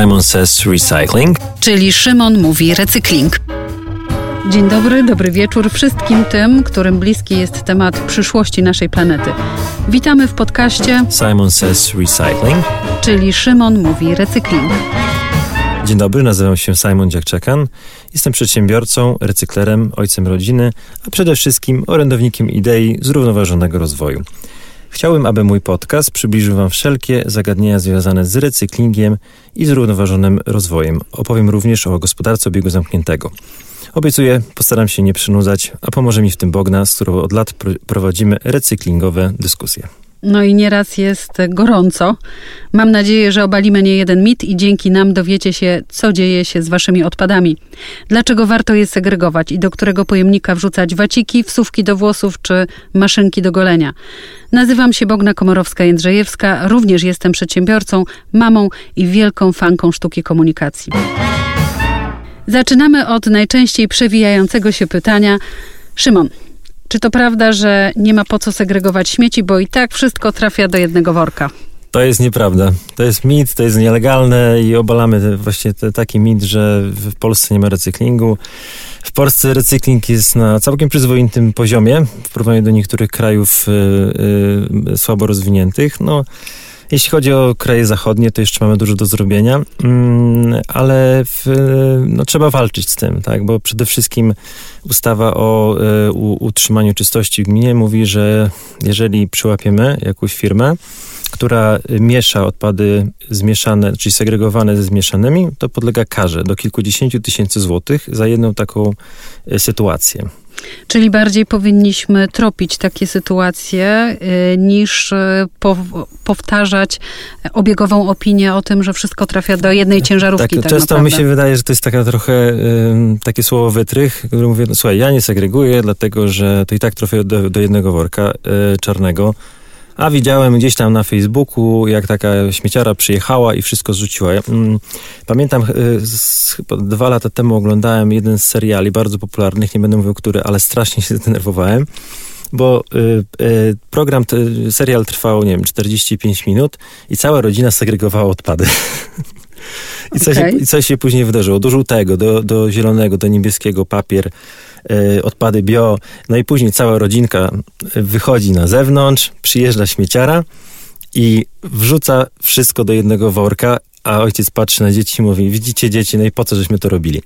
Simon Says Recycling, czyli Szymon mówi recykling. Dzień dobry, dobry wieczór wszystkim tym, którym bliski jest temat przyszłości naszej planety. Witamy w podcaście Simon Says Recycling, czyli Szymon mówi recykling. Dzień dobry, nazywam się Simon Dziakczekan. Jestem przedsiębiorcą, recyklerem, ojcem rodziny, a przede wszystkim orędownikiem idei zrównoważonego rozwoju. Chciałbym, aby mój podcast przybliżył Wam wszelkie zagadnienia związane z recyklingiem i zrównoważonym rozwojem. Opowiem również o gospodarce obiegu zamkniętego. Obiecuję, postaram się nie przynudzać, a pomoże mi w tym Bogna, z którą od lat prowadzimy recyklingowe dyskusje. No i nieraz jest gorąco. Mam nadzieję, że obalimy nie jeden mit i dzięki nam dowiecie się, co dzieje się z waszymi odpadami. Dlaczego warto je segregować i do którego pojemnika wrzucać waciki, wsówki do włosów czy maszynki do golenia. Nazywam się Bogna Komorowska-Jędrzejewska, również jestem przedsiębiorcą, mamą i wielką fanką sztuki komunikacji. Zaczynamy od najczęściej przewijającego się pytania. Szymon, czy to prawda, że nie ma po co segregować śmieci, bo i tak wszystko trafia do jednego worka? To jest nieprawda. To jest mit, to jest nielegalne i obalamy właśnie te, taki mit, że w Polsce nie ma recyklingu. W Polsce recykling jest na całkiem przyzwoitym poziomie w porównaniu do niektórych krajów y, y, słabo rozwiniętych. No, jeśli chodzi o kraje zachodnie, to jeszcze mamy dużo do zrobienia, mm, ale w, no, trzeba walczyć z tym, tak? bo przede wszystkim ustawa o e, utrzymaniu czystości w gminie mówi, że jeżeli przyłapiemy jakąś firmę, która miesza odpady zmieszane, czyli segregowane ze zmieszanymi, to podlega karze do kilkudziesięciu tysięcy złotych za jedną taką e, sytuację. Czyli bardziej powinniśmy tropić takie sytuacje y, niż y, powtarzać obiegową opinię o tym, że wszystko trafia do jednej ciężarówki. Tak, tak często naprawdę. mi się wydaje, że to jest taka trochę takie słowo wytrych, które mówię, no, słuchaj, ja nie segreguję, dlatego że to i tak trafia do, do jednego worka y, czarnego. A widziałem gdzieś tam na Facebooku, jak taka śmieciara przyjechała i wszystko zrzuciła. Mm, pamiętam, chyba dwa lata temu oglądałem jeden z seriali bardzo popularnych, nie będę mówił który, ale strasznie się zdenerwowałem bo y, y, program, y, serial trwał, nie wiem, 45 minut i cała rodzina segregowała odpady. I co, okay. się, I co się później wydarzyło? Do żółtego, do, do zielonego, do niebieskiego papier, y, odpady bio. No i później cała rodzinka wychodzi na zewnątrz, przyjeżdża śmieciara i wrzuca wszystko do jednego worka, a ojciec patrzy na dzieci i mówi, widzicie dzieci, no i po co żeśmy to robili?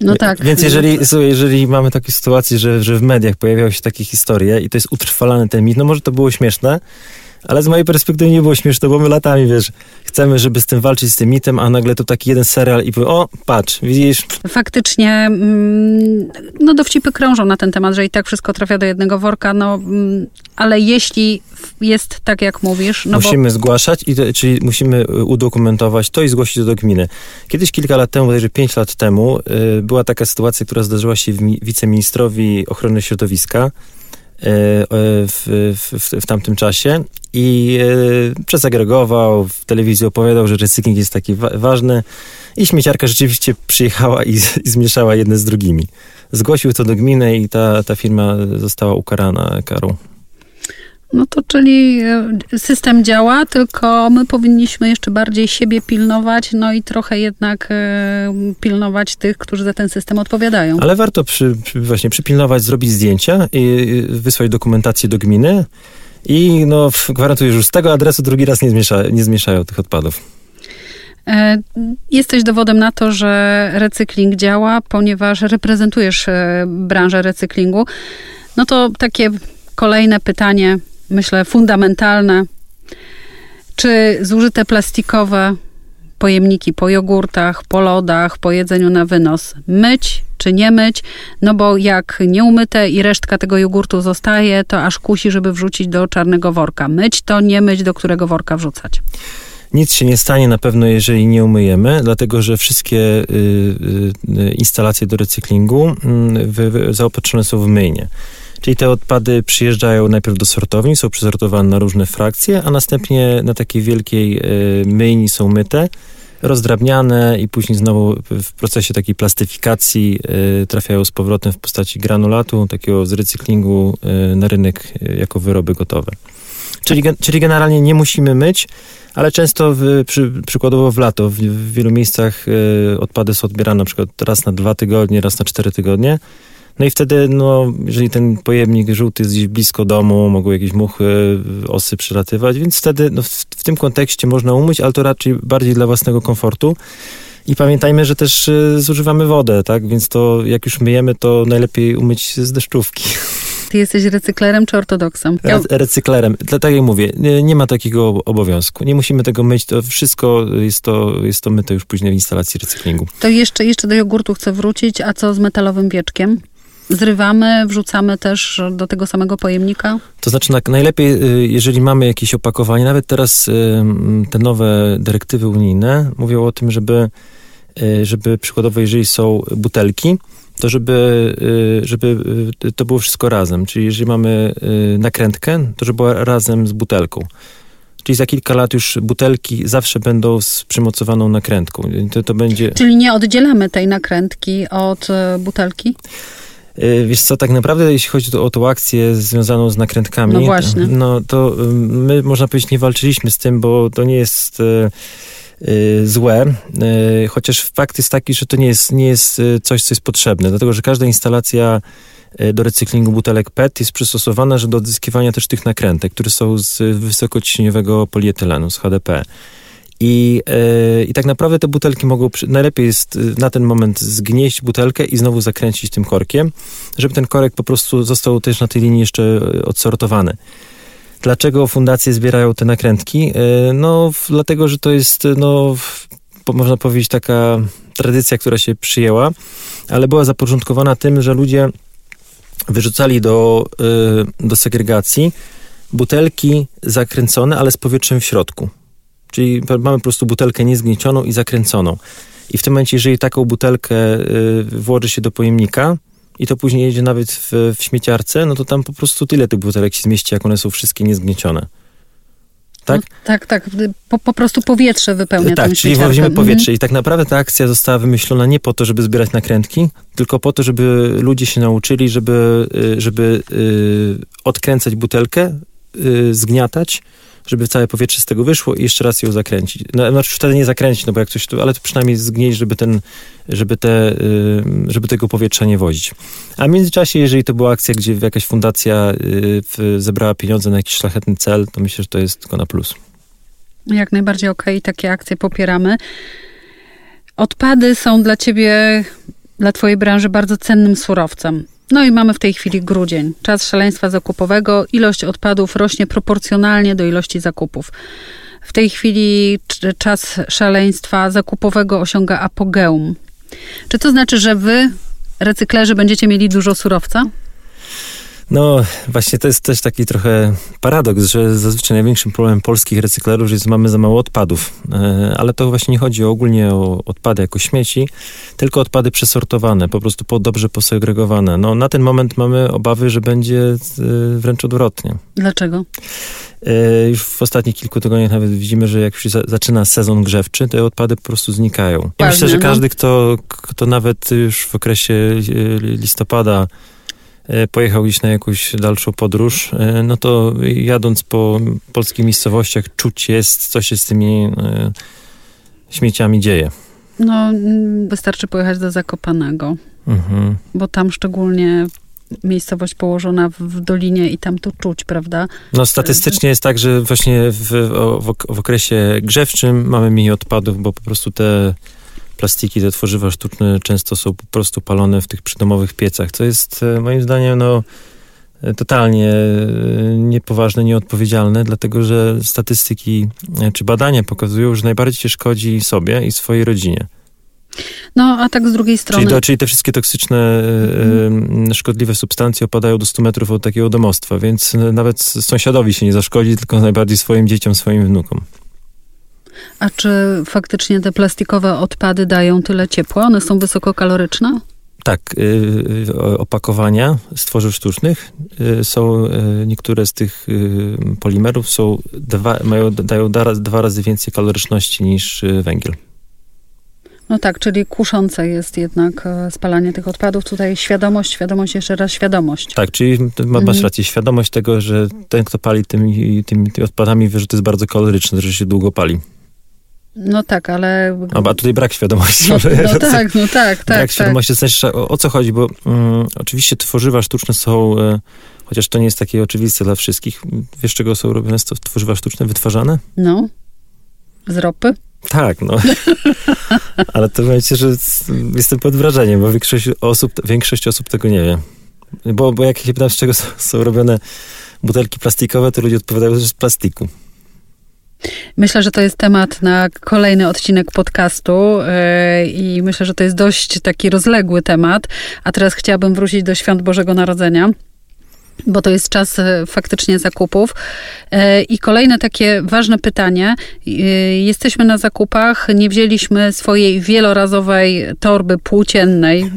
No tak. Więc jeżeli, jeżeli mamy takie sytuacje, że, że w mediach pojawiają się takie historie i to jest utrwalany ten mit, no może to było śmieszne, ale z mojej perspektywy nie było śmieszne, bo my latami, wiesz, chcemy, żeby z tym walczyć, z tym mitem, a nagle to taki jeden serial i powie, o, patrz, widzisz. Faktycznie, mm, no dowcipy krążą na ten temat, że i tak wszystko trafia do jednego worka, no, mm, ale jeśli jest tak, jak mówisz... No musimy bo... zgłaszać, i to, czyli musimy udokumentować to i zgłosić to do gminy. Kiedyś, kilka lat temu, bodajże pięć lat temu, y, była taka sytuacja, która zdarzyła się wiceministrowi ochrony środowiska, w, w, w tamtym czasie i e, przezagregował, w telewizji opowiadał, że recykling jest taki wa ważny i śmieciarka rzeczywiście przyjechała i, i zmieszała jedne z drugimi. Zgłosił to do gminy i ta, ta firma została ukarana karą. No to czyli e, system działa, tylko my powinniśmy jeszcze bardziej siebie pilnować, no i trochę jednak e, pilnować tych, którzy za ten system odpowiadają. Ale warto przy, właśnie przypilnować, zrobić zdjęcia i wysłać dokumentację do gminy i no gwarantuję, że już z tego adresu drugi raz nie, zmiesza, nie zmieszają tych odpadów. E, jesteś dowodem na to, że recykling działa, ponieważ reprezentujesz branżę recyklingu. No to takie kolejne pytanie, myślę, fundamentalne. Czy zużyte plastikowe pojemniki po jogurtach, po lodach, po jedzeniu na wynos myć czy nie myć? No bo jak nieumyte i resztka tego jogurtu zostaje, to aż kusi, żeby wrzucić do czarnego worka. Myć to nie myć, do którego worka wrzucać. Nic się nie stanie na pewno, jeżeli nie umyjemy, dlatego że wszystkie y, y, instalacje do recyklingu y, zaopatrzone są w myjnie. Czyli te odpady przyjeżdżają najpierw do sortowni, są przesortowane na różne frakcje, a następnie na takiej wielkiej y, myjni są myte, rozdrabniane i później znowu w procesie takiej plastyfikacji y, trafiają z powrotem w postaci granulatu, takiego z recyklingu y, na rynek jako wyroby gotowe. Czyli, czyli generalnie nie musimy myć, ale często w, przy, przykładowo w lato w, w wielu miejscach y, odpady są odbierane na przykład raz na dwa tygodnie, raz na cztery tygodnie. No i wtedy, no, jeżeli ten pojemnik żółty jest gdzieś blisko domu, mogą jakieś muchy, osy przelatywać, więc wtedy no, w, w tym kontekście można umyć, ale to raczej bardziej dla własnego komfortu. I pamiętajmy, że też y, zużywamy wodę, tak? Więc to jak już myjemy, to najlepiej umyć z deszczówki. Ty jesteś recyklerem czy ortodoksem? Re recyklerem. Tak jak mówię, nie, nie, ma takiego obowiązku. Nie musimy tego myć. To wszystko jest to, jest to myte już później w instalacji recyklingu. To jeszcze, jeszcze do jogurtu chcę wrócić. A co z metalowym wieczkiem? Zrywamy, wrzucamy też do tego samego pojemnika? To znaczy, najlepiej, y, jeżeli mamy jakieś opakowanie, nawet teraz y, te nowe dyrektywy unijne mówią o tym, żeby, y, żeby przykładowo, jeżeli są butelki, to żeby, żeby to było wszystko razem. Czyli jeżeli mamy nakrętkę, to żeby była razem z butelką. Czyli za kilka lat już butelki zawsze będą z przymocowaną nakrętką. To, to będzie... Czyli nie oddzielamy tej nakrętki od butelki? Y, wiesz co, tak naprawdę jeśli chodzi o tą akcję związaną z nakrętkami, no, właśnie. no to my można powiedzieć nie walczyliśmy z tym, bo to nie jest y, y, złe, chociaż fakt jest taki, że to nie jest, nie jest coś, co jest potrzebne, dlatego że każda instalacja do recyklingu butelek PET jest przystosowana że do odzyskiwania też tych nakrętek, które są z wysokociśnieniowego polietylenu, z HDP. I, yy, I tak naprawdę te butelki mogą, najlepiej jest e, na ten moment zgnieść butelkę i znowu zakręcić tym korkiem, żeby ten korek po prostu został też na tej linii jeszcze e, odsortowany. Dlaczego fundacje zbierają te nakrętki? Yy, no, w, dlatego, że to jest, no, w, można powiedzieć, taka tradycja, która się przyjęła, ale była zapoczątkowana tym, że ludzie wyrzucali do, yy, do segregacji butelki zakręcone, ale z powietrzem w środku. Czyli mamy po prostu butelkę niezgniecioną i zakręconą. I w tym momencie, jeżeli taką butelkę y, włoży się do pojemnika i to później jedzie nawet w, w śmieciarce, no to tam po prostu tyle tych butelek się zmieści, jak one są wszystkie niezgniecione. Tak? No, tak, tak. Po, po, prostu powietrze wypełnia Tak, czyli wozimy powietrze. Mhm. I tak naprawdę ta akcja została wymyślona nie po to, żeby zbierać nakrętki, tylko po to, żeby ludzie się nauczyli, żeby, y, żeby y, odkręcać butelkę, zgniatać, żeby całe powietrze z tego wyszło i jeszcze raz ją zakręcić. No, znaczy wtedy nie zakręcić, no bo jak coś, to, ale to przynajmniej zgnieść, żeby ten, żeby te, żeby tego powietrza nie wozić. A w międzyczasie, jeżeli to była akcja, gdzie jakaś fundacja y, zebrała pieniądze na jakiś szlachetny cel, to myślę, że to jest tylko na plus. Jak najbardziej okej, okay, takie akcje popieramy. Odpady są dla ciebie, dla twojej branży bardzo cennym surowcem. No i mamy w tej chwili grudzień, czas szaleństwa zakupowego. Ilość odpadów rośnie proporcjonalnie do ilości zakupów. W tej chwili czas szaleństwa zakupowego osiąga apogeum. Czy to znaczy, że wy, recyklerzy, będziecie mieli dużo surowca? No, właśnie to jest też taki trochę paradoks, że zazwyczaj największym problemem polskich recyklerów jest, że mamy za mało odpadów. E, ale to właśnie nie chodzi ogólnie o odpady jako śmieci, tylko odpady przesortowane, po prostu po, dobrze posegregowane. No, na ten moment mamy obawy, że będzie e, wręcz odwrotnie. Dlaczego? E, już w ostatnich kilku tygodniach nawet widzimy, że jak już zaczyna sezon grzewczy, te odpady po prostu znikają. Ja myślę, że no. każdy, kto, kto nawet już w okresie listopada pojechał gdzieś na jakąś dalszą podróż, e, no to jadąc po polskich miejscowościach czuć jest, co się z tymi e, śmieciami dzieje. No, wystarczy pojechać do Zakopanego, mhm. bo tam szczególnie miejscowość położona w dolinie i tam to czuć, prawda? No statystycznie jest tak, że właśnie w, w, w okresie grzewczym mamy mniej odpadów, bo po prostu te plastiki, te tworzywa sztuczne często są po prostu palone w tych przydomowych piecach, co jest e, moim zdaniem no, e, totalnie e, niepoważne, nieodpowiedzialne, dlatego że statystyki czy badania pokazują, że najbardziej się szkodzi sobie i swojej rodzinie. No, a tak z drugiej strony. Czyli, to, czyli te wszystkie toksyczne, hmm. szkodliwe substancje opadają do 100 metrów od takiego domostwa, więc nawet sąsiadowi się nie zaszkodzi, tylko najbardziej swoim dzieciom, swoim wnukom. A czy faktycznie te plastikowe odpady dają tyle ciepła? One są wysokokaloryczne? Tak, y, opakowania z tworzyw sztucznych y, są, y, niektóre z tych polimerów są dwa, mają, dają dwa razy więcej kaloryczności niż węgiel. No tak, czyli kuszące jest jednak e, spalanie tych odpadów. Tutaj świadomość, świadomość, jeszcze raz świadomość. Tak, czyli masz mhm. rację, świadomość tego, że ten, kto pali tymi, tymi, tymi odpadami, wie, że to jest bardzo kaloryczne, że się długo pali. No tak, ale... A, a tutaj brak świadomości. No, no tak, no tak, tak. Brak tak. świadomości, to znaczy, o, co chodzi, bo um, oczywiście tworzywa sztuczne są, e, chociaż to nie jest takie oczywiste dla wszystkich. Wiesz, czego są robione tworzywa sztuczne, wytwarzane? No, z ropy? Tak, no. Ale to wiecie, że jestem pod wrażeniem, bo większość osób, większość osób tego nie wie. Bo, bo jak się pytam, z czego są, są robione butelki plastikowe, to ludzie odpowiadają, że z plastiku. Myślę, że to jest temat na kolejny odcinek podcastu yy, i myślę, że to jest dość taki rozległy temat. A teraz chciałabym wrócić do świąt Bożego Narodzenia bo to jest czas e, faktycznie zakupów. E, I kolejne takie ważne pytanie. Jesteśmy na zakupach, nie wzięliśmy swojej wielorazowej torby płóciennej,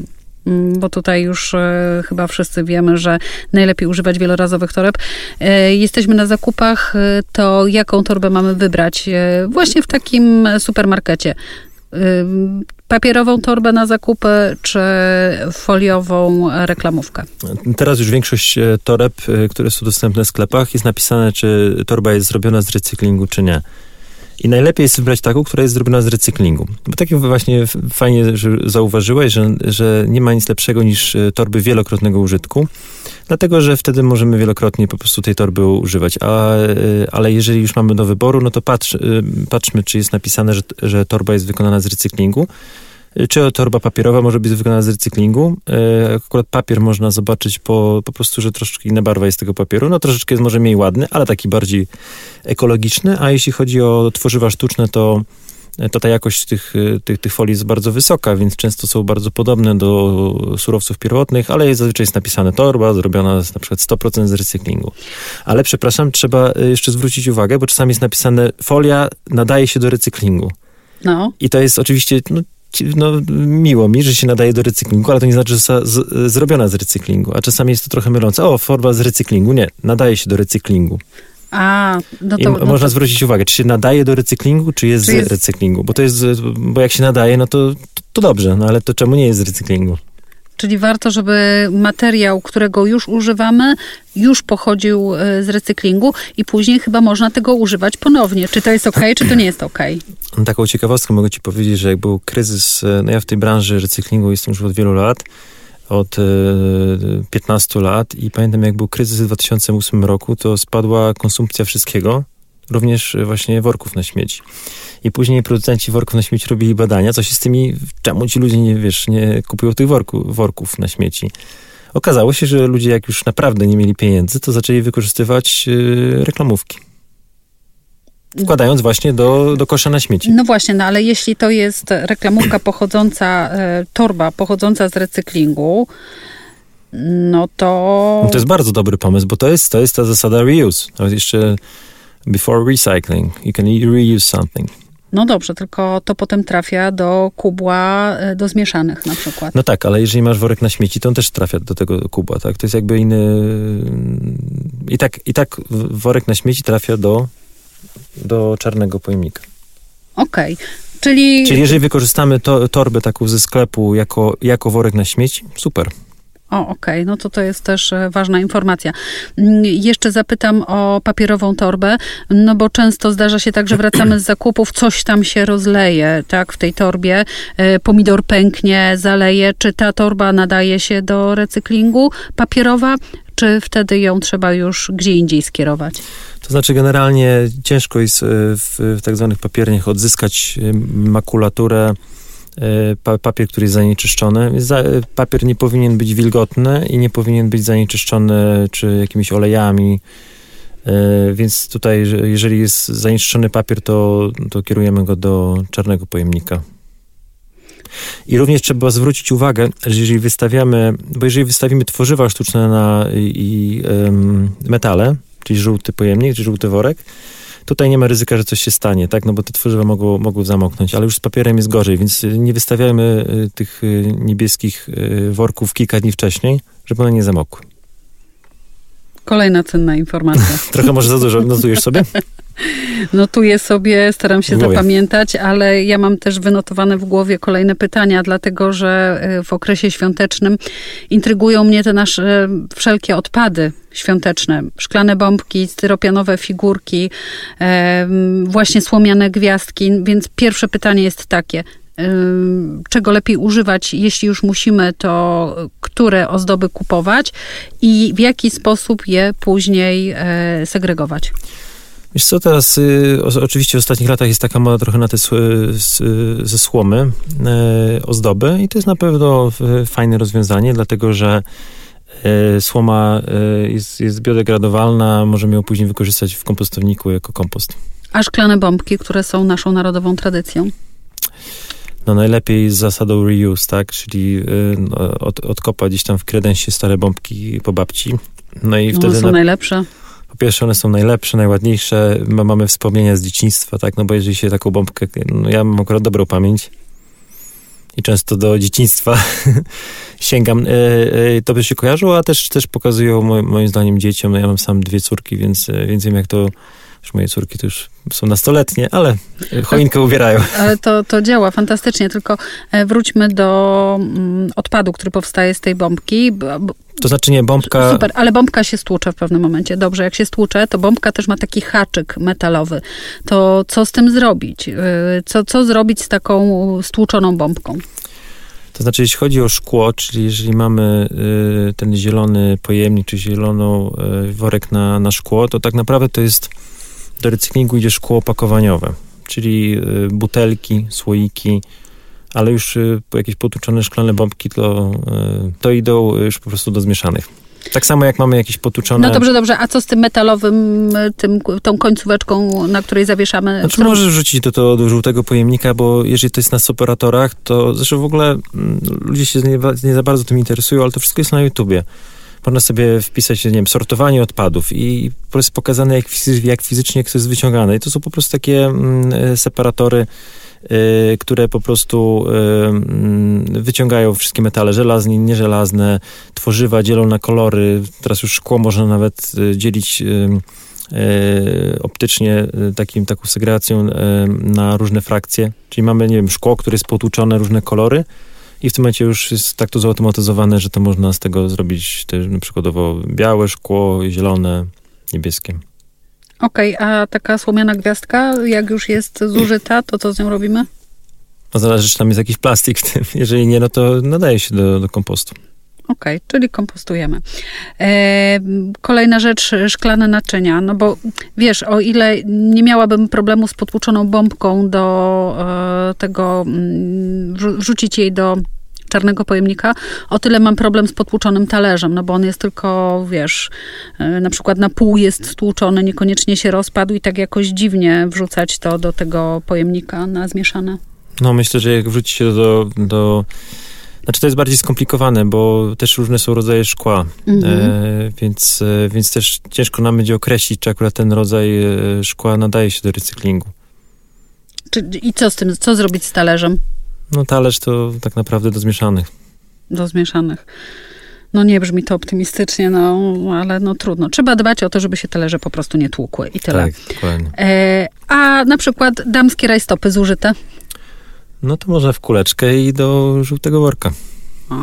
bo tutaj już e, chyba wszyscy wiemy, że najlepiej używać wielorazowych toreb. E, jesteśmy na zakupach, e, to jaką torbę mamy wybrać? Właśnie w takim supermarkecie. Papierową torbę na zakupy, czy foliową reklamówkę? Teraz już większość toreb, które są dostępne w sklepach, jest napisane, czy torba jest zrobiona z recyklingu, czy nie. I najlepiej jest wybrać taką, która jest zrobiona z recyklingu. Bo takie właśnie fajnie że zauważyłeś, że, że nie ma nic lepszego niż e, torby wielokrotnego użytku, dlatego że wtedy możemy wielokrotnie po prostu tej torby używać. A, e, ale jeżeli już mamy do wyboru, no to patrz, e, patrzmy, czy jest napisane, że, że torba jest wykonana z recyklingu. Czy torba papierowa może być wykonana z recyklingu? E, akurat papier można zobaczyć po, po prostu, że troszeczkę inna barwa jest tego papieru. No troszeczkę jest może mniej ładny, ale taki bardziej ekologiczny. A jeśli chodzi o tworzywa sztuczne, to to ta jakość tych, tych, tych folii jest bardzo wysoka, więc często są bardzo podobne do surowców pierwotnych, ale jest, zazwyczaj jest napisane torba zrobiona z na przykład 100% z recyklingu. Ale przepraszam, trzeba jeszcze zwrócić uwagę, bo czasami jest napisane folia nadaje się do recyklingu. No. I to jest oczywiście no, no, miło mi, że się nadaje do recyklingu, ale to nie znaczy, że jest zrobiona z recyklingu. A czasami jest to trochę mylące. O, forma z recyklingu. Nie, nadaje się do recyklingu. A, no to, no można to... zwrócić uwagę, czy się nadaje do recyklingu, czy jest czy z jest... recyklingu. Bo to jest, bo jak się nadaje, no to, to, to dobrze, no ale to czemu nie jest z recyklingu? Czyli warto, żeby materiał, którego już używamy, już pochodził e, z recyklingu i później chyba można tego używać ponownie. Czy to jest ok, czy to nie jest ok? Taką ciekawostkę mogę ci powiedzieć, że jak był kryzys, e, no ja w tej branży recyklingu jestem już od wielu lat, od 15 e, lat i pamiętam jak był kryzys w 2008 roku, to spadła konsumpcja wszystkiego, również właśnie worków na śmieci. I później producenci worków na śmieci robili badania, co się z tymi, czemu ci ludzie nie, wiesz, nie kupują tych worku, worków na śmieci. Okazało się, że ludzie jak już naprawdę nie mieli pieniędzy, to zaczęli wykorzystywać yy, reklamówki wkładając właśnie do, do kosza na śmieci. No właśnie, no ale jeśli to jest reklamówka pochodząca, e, torba pochodząca z recyklingu, no to... No to jest bardzo dobry pomysł, bo to jest, to jest ta zasada reuse. Jest jeszcze before recycling. You can reuse something. No dobrze, tylko to potem trafia do kubła e, do zmieszanych na przykład. No tak, ale jeżeli masz worek na śmieci, to on też trafia do tego kubła, tak? To jest jakby inny... I tak, i tak worek na śmieci trafia do, do czarnego pojemnika. Okej. Okay. Czyli... Czyli jeżeli wykorzystamy to, torbę taką ze sklepu jako, jako worek na śmieci, super. O, okej, okay. no to to jest też e, ważna informacja. Mm, jeszcze zapytam o papierową torbę, no bo często zdarza się tak, że wracamy z zakupów, coś tam się rozleje, tak, w tej torbie, e, pomidor pęknie, zaleje. Czy ta torba nadaje się do recyklingu papierowa, czy wtedy ją trzeba już gdzie indziej skierować? To znaczy generalnie ciężko jest e, w, w tak zwanych papierniach odzyskać makulaturę, papier, który jest zanieczyszczony. Papier nie powinien być wilgotny i nie powinien być zanieczyszczony czy jakimiś olejami. E, więc tutaj, jeżeli jest zanieczyszczony papier, to, to kierujemy go do czarnego pojemnika. I również trzeba zwrócić uwagę, że jeżeli wystawiamy, bo jeżeli wystawimy tworzywa sztuczne na i, i metale, czyli żółty pojemnik, czy żółty worek, Tutaj nie ma ryzyka, że coś się stanie, tak? No bo te tworzywa mogą, mogą zamoknąć, ale już z papierem jest gorzej, więc nie wystawiajmy y, tych y, niebieskich y, worków kilka dni wcześniej, żeby one nie zamokły. Kolejna cenna informacja. Trochę może za dużo notujesz sobie? Notuję sobie, staram się zapamiętać, ale ja mam też wynotowane w głowie kolejne pytania, dlatego że e, w okresie świątecznym intrygują mnie te nasze wszelkie odpady świąteczne. Szklane bombki, styropianowe figurki, właśnie słomiane gwiazdki. Więc pierwsze pytanie jest takie, czego lepiej używać, jeśli już musimy, to które ozdoby kupować i w jaki sposób je później e, segregować. Wiesz co, teraz y, o, oczywiście w ostatnich latach jest taka moda trochę na te ze słomy e, ozdoby i to jest na pewno fajne rozwiązanie, dlatego że e, słoma e, jest, jest biodegradowalna, możemy ją później wykorzystać w kompostowniku jako kompost. A szklane bombki, które są naszą narodową tradycją? No najlepiej z zasadą reuse, tak? Czyli y, no, od, odkopać gdzieś tam w kredensie stare bombki po babci. No i wtedy... One są na... najlepsze po pierwsze one są najlepsze, najładniejsze, My mamy wspomnienia z dzieciństwa, tak, no bo jeżeli się taką bombkę, no ja mam akurat dobrą pamięć i często do dzieciństwa sięgam. E, e, to by się kojarzyło, a też, też pokazują moim zdaniem dzieciom, no ja mam sam dwie córki, więc, e, więc wiem jak to już moje córki to już są nastoletnie, ale choinkę ubierają. Ale to, to działa fantastycznie, tylko wróćmy do mm, odpadu, który powstaje z tej bombki. To znaczy nie, bombka... Super, ale bombka się stłucze w pewnym momencie. Dobrze, jak się stłucze, to bombka też ma taki haczyk metalowy. To co z tym zrobić? Y, co, co zrobić z taką stłuczoną bombką? To znaczy, jeśli chodzi o szkło, czyli jeżeli mamy y, ten zielony pojemnik, czy zieloną y, worek na, na szkło, to tak naprawdę to jest, do recyklingu idzie szkło opakowaniowe, czyli butelki, słoiki, ale już y, jakieś potłuczone szklane bombki to, y, to idą już po prostu do zmieszanych. Tak samo jak mamy jakieś potłuczone... No dobrze, dobrze. A co z tym metalowym, tym, tą końcóweczką, na której zawieszamy? Znaczy którą... możesz wrzucić do, to, do żółtego pojemnika, bo jeżeli to jest na operatorach, to zresztą w ogóle mm, ludzie się nie, nie za bardzo tym interesują, ale to wszystko jest na YouTubie. Można sobie wpisać, nie wiem, sortowanie odpadów i po prostu pokazane, jak, jak fizycznie to jest wyciągane. I to są po prostu takie mm, separatory Y, które po prostu y, wyciągają wszystkie metale żelazne, nieżelazne, tworzywa, dzielą na kolory. Teraz już szkło można nawet y, dzielić optycznie takim, taką segregacją na różne frakcje. Czyli mamy, nie wiem, szkło, które jest potłuczone, różne kolory i w tym momencie już jest tak to zautomatyzowane, że to można z tego zrobić też na przykładowo białe szkło, zielone, niebieskie. Okej, okay, a taka słomiana gwiazdka, jak już jest zużyta, to co z nią robimy? No zależy, czy tam jest jakiś plastik w tym. Jeżeli nie, no to nadaje się do, do kompostu. Okej, okay, czyli kompostujemy. E, kolejna rzecz, szklane naczynia. No bo wiesz, o ile nie miałabym problemu z potłuczoną bombką do e, tego, mm, wrzucić jej do czarnego pojemnika, o tyle mam problem z potłuczonym talerzem, no bo on jest tylko, wiesz, e, na przykład na pół jest stłuczony, niekoniecznie się rozpadł i tak jakoś dziwnie wrzucać to do tego pojemnika na zmieszane. No myślę, że jak wrzuci się do, do znaczy to jest bardziej skomplikowane, bo też różne są rodzaje szkła, mhm. e, więc, e, więc też ciężko nam będzie określić, czy akurat ten rodzaj e, szkła nadaje się do recyklingu. Czy, I co z tym, co zrobić z talerzem? No talerz to tak naprawdę do zmieszanych. Do zmieszanych. No nie brzmi to optymistycznie, no ale no trudno. Trzeba dbać o to, żeby się talerze po prostu nie tłukły i tyle. Tak, dokładnie. E, a na przykład damskie rajstopy zużyte? No to może w kuleczkę i do żółtego worka. O.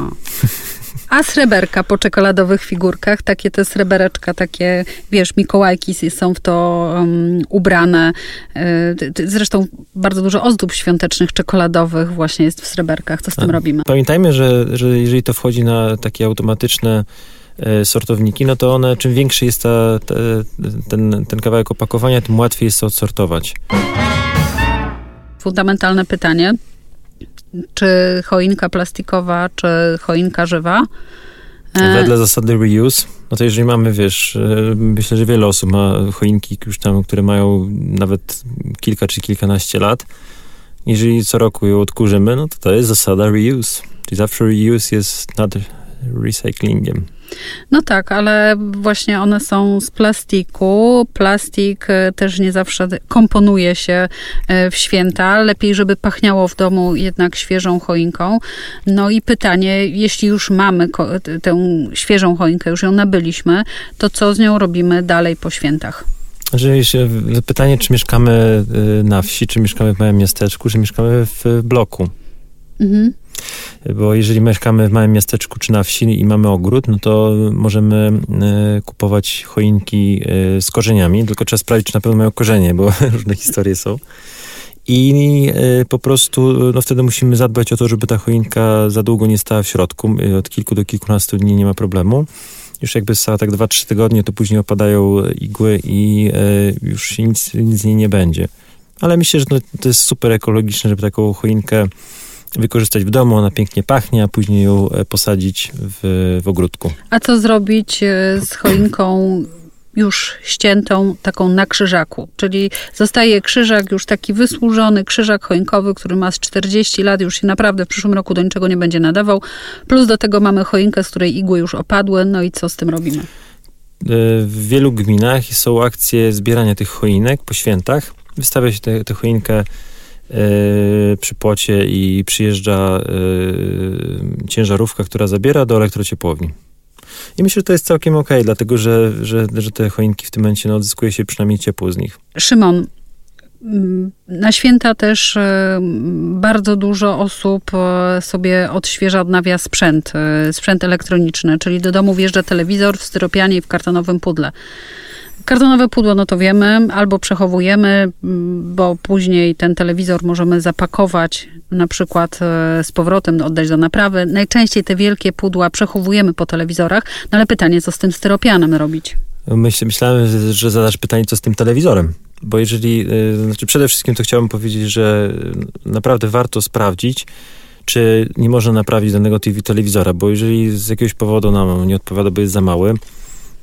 A sreberka po czekoladowych figurkach, takie te srebereczka, takie, wiesz, Mikołajki są w to um, ubrane. Y, zresztą bardzo dużo ozdób świątecznych, czekoladowych właśnie jest w sreberkach. Co z tym A, robimy? Pamiętajmy, że, że jeżeli to wchodzi na takie automatyczne e, sortowniki, no to one, czym większy jest ta, ten, ten kawałek opakowania, tym łatwiej jest to odsortować. Fundamentalne pytanie czy choinka plastikowa, czy choinka żywa. E, Wedle zasady reuse, no to jeżeli mamy, wiesz, e, myślę, że wiele osób ma choinki już tam, które mają nawet kilka czy kilkanaście lat. Jeżeli co roku ją odkurzymy, no to to jest zasada reuse. Czyli zawsze reuse jest nad recyklingiem. No tak, ale właśnie one są z plastiku. Plastik e, też nie zawsze komponuje się e, w święta. Lepiej, żeby pachniało w domu jednak świeżą choinką. No i pytanie, jeśli już mamy tę świeżą choinkę, już ją nabyliśmy, to co z nią robimy dalej po świętach? Pytanie, czy mieszkamy na wsi, czy mieszkamy w małym miasteczku, czy mieszkamy w bloku. Mhm. Bo jeżeli mieszkamy w małym miasteczku czy na wsi i mamy ogród, no to możemy kupować choinki z korzeniami, tylko trzeba sprawdzić, czy na pewno mają korzenie, bo różne historie są. I po prostu no wtedy musimy zadbać o to, żeby ta choinka za długo nie stała w środku. Od kilku do kilkunastu dni nie ma problemu już jakby stała tak 2-3 tygodnie, to później opadają igły i e, już nic, nic z niej nie będzie. Ale myślę, że to, to jest super ekologiczne, żeby taką choinkę wykorzystać w domu, ona pięknie pachnie, a później ją e, posadzić w, w ogródku. A co zrobić e, z choinką już ściętą taką na krzyżaku. Czyli zostaje krzyżak już taki wysłużony, krzyżak choinkowy, który ma z 40 lat, już się naprawdę w przyszłym roku do niczego nie będzie nadawał. Plus do tego mamy choinkę, z której igły już opadły. No i co z tym robimy? E, w wielu gminach są akcje zbierania tych choinek po świętach. Wystawia się tę choinkę przy płocie i przyjeżdża yy, ciężarówka, która zabiera do elektrociepłowni. I myślę, że to jest całkiem okej, okay, dlatego że, że, że te choinki w tym momencie no, odzyskuje się przynajmniej ciepło z nich. Szymon, mm, na święta też e, bardzo dużo osób e, sobie odświeża, odnawia sprzęt, e, sprzęt elektroniczny, czyli do domu wjeżdża telewizor w styropianie i w kartonowym pudle. Kartonowe pudło, no to wiemy, albo przechowujemy, bo później ten telewizor możemy zapakować na przykład e, z powrotem, oddać do naprawy. Najczęściej te wielkie pudła przechowujemy po telewizorach, no ale pytanie, co z tym styropianem robić? Myśl, myślałem, że zadasz pytanie, co z tym telewizorem. Bo jeżeli, e, znaczy przede wszystkim to chciałbym powiedzieć, że naprawdę warto sprawdzić, czy nie można naprawić danego telewizora, bo jeżeli z jakiegoś powodu nam nie odpowiada, bo jest za mały,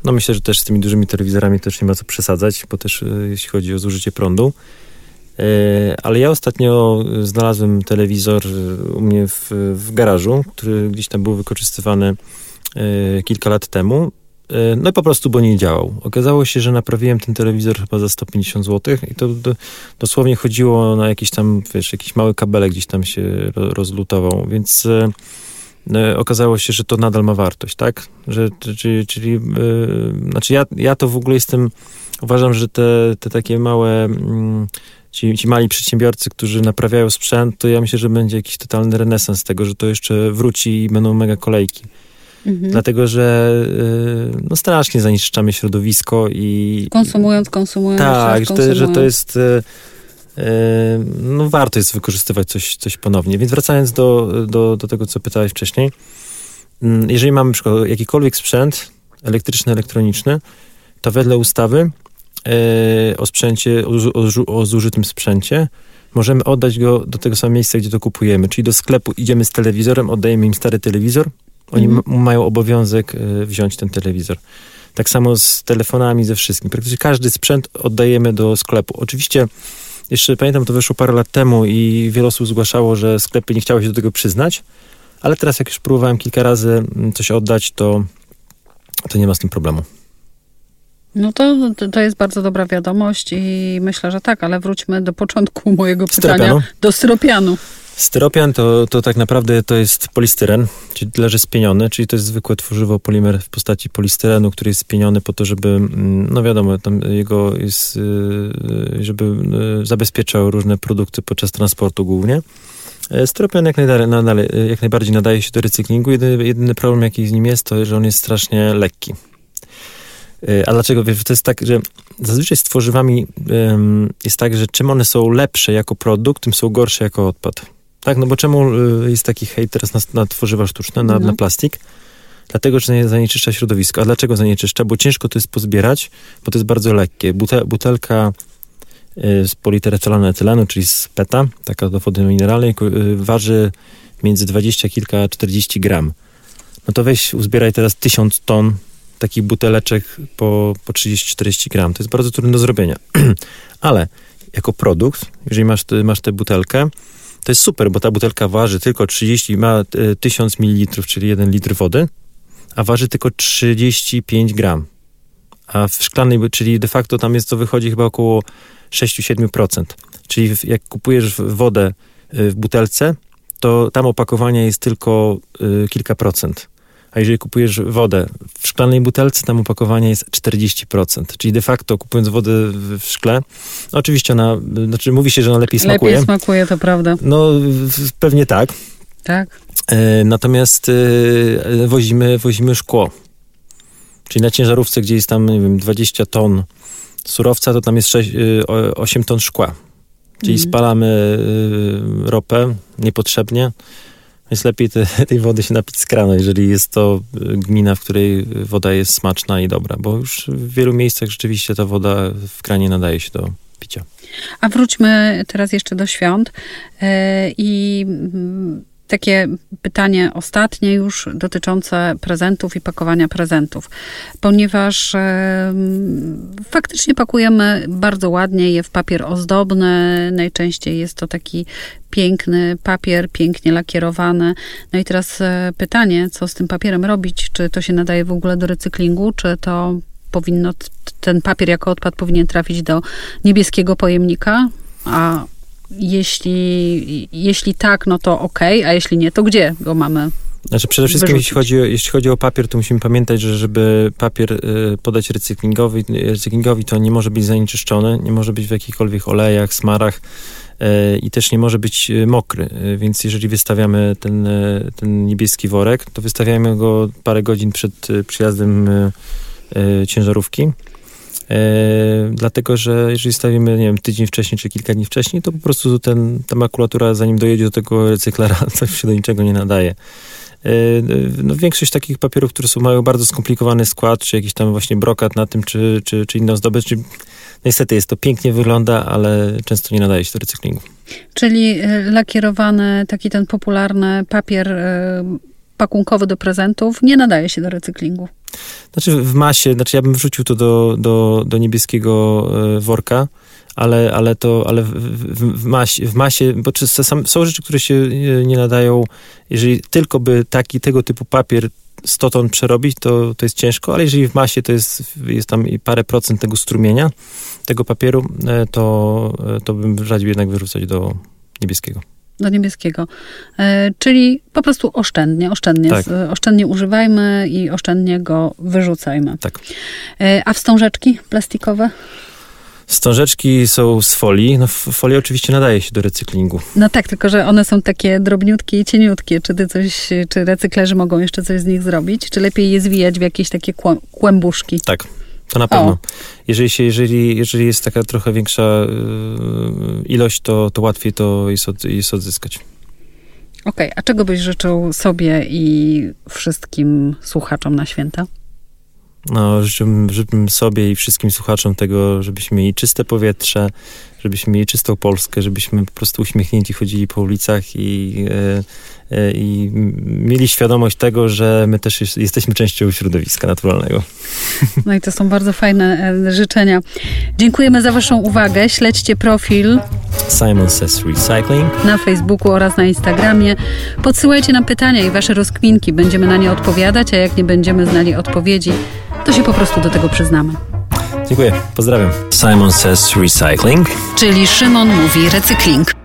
no myślę, że też z tymi dużymi telewizorami też nie ma co przesadzać, bo też e, jeśli chodzi o zużycie prądu. E, ale ja ostatnio znalazłem telewizor e, u mnie w, w garażu, który gdzieś tam był wykorzystywany kilka lat temu. No i po prostu, bo nie działał. Okazało się, że naprawiłem ten telewizor chyba za 150 zł i to do, dosłownie chodziło na jakiś tam, wiesz, jakiś mały kabelek gdzieś tam się rozlutował, więc okazało się, że to nadal ma wartość, tak? Że, czyli, czyli yy, znaczy ja, ja to w ogóle jestem, uważam, że te, te takie małe, yy, ci, ci mali przedsiębiorcy, którzy naprawiają sprzęt, to ja myślę, że będzie jakiś totalny renesans tego, że to jeszcze wróci i będą mega kolejki. Mhm. Dlatego, że yy, no strasznie zanieczyszczamy środowisko i... Konsumując, konsumując. Tak, że to, że to jest no warto jest wykorzystywać coś, coś ponownie. Więc wracając do, do, do tego, co pytałeś wcześniej, mm, jeżeli mamy przykład jakikolwiek sprzęt elektryczny, elektroniczny, to wedle ustawy e, o sprzęcie, o, o, zużytym sprzęcie, możemy oddać go do tego samego miejsca, gdzie to kupujemy. Czyli do sklepu idziemy z telewizorem, oddajemy im stary telewizor, oni mhm. mają obowiązek e, wziąć ten telewizor. Tak samo z telefonami, ze wszystkim. Praktycznie każdy sprzęt oddajemy do sklepu. Oczywiście jeszcze pamiętam, to wyszło parę lat temu i wiele osób zgłaszało, że sklepy nie chciały się do tego przyznać, ale teraz jak już próbowałem kilka razy mm, coś oddać, to, to nie ma z tym problemu. No to, to jest bardzo dobra wiadomość i myślę, że tak, ale wróćmy do początku mojego pytania. Styropianu? Do styropianu. Styropian to, to tak naprawdę to jest polistyren, czyli leży spieniony, czyli to jest zwykłe tworzywo polimer w postaci polistyrenu, który jest spieniony po to, żeby, mm, no wiadomo, tam jego jest, y, y, żeby y, zabezpieczał różne produkty podczas transportu głównie. E, styropian jak, jak najbardziej nadaje się do recyklingu. Jedyny, jedyny problem, jaki z nim jest, to że on jest strasznie lekki. E, a dlaczego? Wiesz, to jest tak, że zazwyczaj z tworzywami jest tak, że czym one są lepsze jako produkt, tym są gorsze jako odpad. Tak, no bo czemu y, jest taki hejt teraz na, na tworzywa sztuczne, na, na plastik? Dlatego, że zanieczyszcza środowisko. A dlaczego zanieczyszcza? Bo ciężko to jest pozbierać, bo to jest bardzo lekkie. Butel, butelka y, z politeretylanu etylenu, czyli z PETA, taka do wody mineralnej, y, waży między 20 kilka 40 gram. No to weź, uzbieraj teraz 1000 ton takich buteleczek po, po 30-40 gram. To jest bardzo trudne do zrobienia. Ale jako produkt, jeżeli masz, masz tę butelkę, to jest super, bo ta butelka waży tylko 30, ma 1000 e, ml, czyli 1 litr wody, a waży tylko 35 gram. A w szklanej, czyli de facto tam jest to wychodzi chyba około 6-7%. Czyli jak kupujesz wodę e, w butelce, to tam opakowania jest tylko e, kilka procent. A jeżeli kupujesz wodę w szklanej butelce, tam opakowanie jest 40%. Czyli de facto kupując wodę w szkle, oczywiście ona, znaczy mówi się, że ona lepiej smakuje. Lepiej smakuje, to prawda. No pewnie tak. Tak. E, Natomiast e, wozimy, wozimy szkło. Czyli na ciężarówce, gdzie jest tam, nie wiem, 20 ton surowca, to tam jest 6, e, o- 8 ton szkła. Czyli Mhm. spalamy e, ropę niepotrzebnie. Więc lepiej te, tej wody się napić z kranu, jeżeli jest to e, gmina, w której woda jest smaczna i dobra. Bo już w wielu miejscach rzeczywiście ta woda w kranie nadaje się do picia. A wróćmy teraz jeszcze do świąt e, i mm, takie pytanie ostatnie już dotyczące prezentów i pakowania prezentów, ponieważ e, faktycznie pakujemy bardzo ładnie je w papier ozdobny, najczęściej jest to taki piękny papier, pięknie lakierowany. No i teraz e, pytanie, co z tym papierem robić? Czy to się nadaje w ogóle do recyklingu, czy to powinno, ten papier jako odpad powinien trafić do niebieskiego pojemnika, a jeśli, jeśli tak, no to okej, a jeśli nie, to gdzie go mamy? Znaczy przede wszystkim Wyrzucić. jeśli chodzi, o, jeśli chodzi o papier, to musimy pamiętać, że żeby papier y, podać recyklingowi, recyklingowi, to nie może być zanieczyszczony, nie może być w jakichkolwiek olejach, smarach y, i też nie może być y, mokry. Y, Więc jeżeli wystawiamy ten, ten niebieski worek, to wystawiamy go parę godzin przed przyjazdem ciężarówki. E, dlatego, że jeżeli stawimy, nie wiem, tydzień wcześniej czy kilka dni wcześniej, to po prostu ten, ta makulatura, zanim dojedzie do tego recyklera, to się do niczego nie nadaje. E, No, większość takich papierów, które są, mają bardzo skomplikowany skład, czy jakiś tam właśnie brokat na tym, czy, czy, czy inną zdobycz, czy, niestety jest to pięknie wygląda, ale często nie nadaje się do recyklingu. Czyli y, lakierowany, taki ten popularny papier pakunkowy do prezentów nie nadaje się do recyklingu. Znaczy w masie, znaczy ja bym wrzucił to do, do, do niebieskiego e, worka, ale, ale to, ale w, w, w, masie, w masie, bo czy sam, są rzeczy, które się nie nadają, jeżeli tylko by taki, tego typu papier 100 ton przerobić, to, to jest ciężko, ale jeżeli w masie to jest, jest tam i parę procent tego strumienia, tego papieru, e, to, e, to bym radził jednak wyrzucać do niebieskiego. Do niebieskiego. E, czyli po prostu oszczędnie, oszczędnie, Tak. oszczędnie używajmy i oszczędnie go wyrzucajmy. Tak. E, a wstążeczki plastikowe? Wstążeczki są z folii. No, folia oczywiście nadaje się do recyklingu. No tak, tylko że one są takie drobniutkie i cieniutkie. Czy ty coś, czy recyklerzy mogą jeszcze coś z nich zrobić? Czy lepiej je zwijać w jakieś takie kłę- kłębuszki? Tak, to na pewno. O. Jeżeli, się, jeżeli, jeżeli jest taka trochę większa yy, ilość, to, to łatwiej to jest, od, jest odzyskać. Okej, a czego byś życzył sobie i wszystkim słuchaczom na święta? No, życzę sobie i wszystkim słuchaczom tego, żebyśmy mieli czyste powietrze, żebyśmy mieli czystą Polskę, żebyśmy po prostu uśmiechnięci chodzili po ulicach i, e, e, i mieli świadomość tego, że my też jest, jesteśmy częścią środowiska naturalnego. No i to są bardzo fajne e, życzenia. Dziękujemy za Waszą uwagę. Śledźcie profil Simon Says Recycling. na Facebooku oraz na Instagramie. Podsyłajcie nam pytania i Wasze rozkminki. Będziemy na nie odpowiadać, a jak nie będziemy znali odpowiedzi, to się po prostu do tego przyznamy. Dziękuję, pozdrawiam. Simon Says Recycling. Czyli Szymon mówi recykling.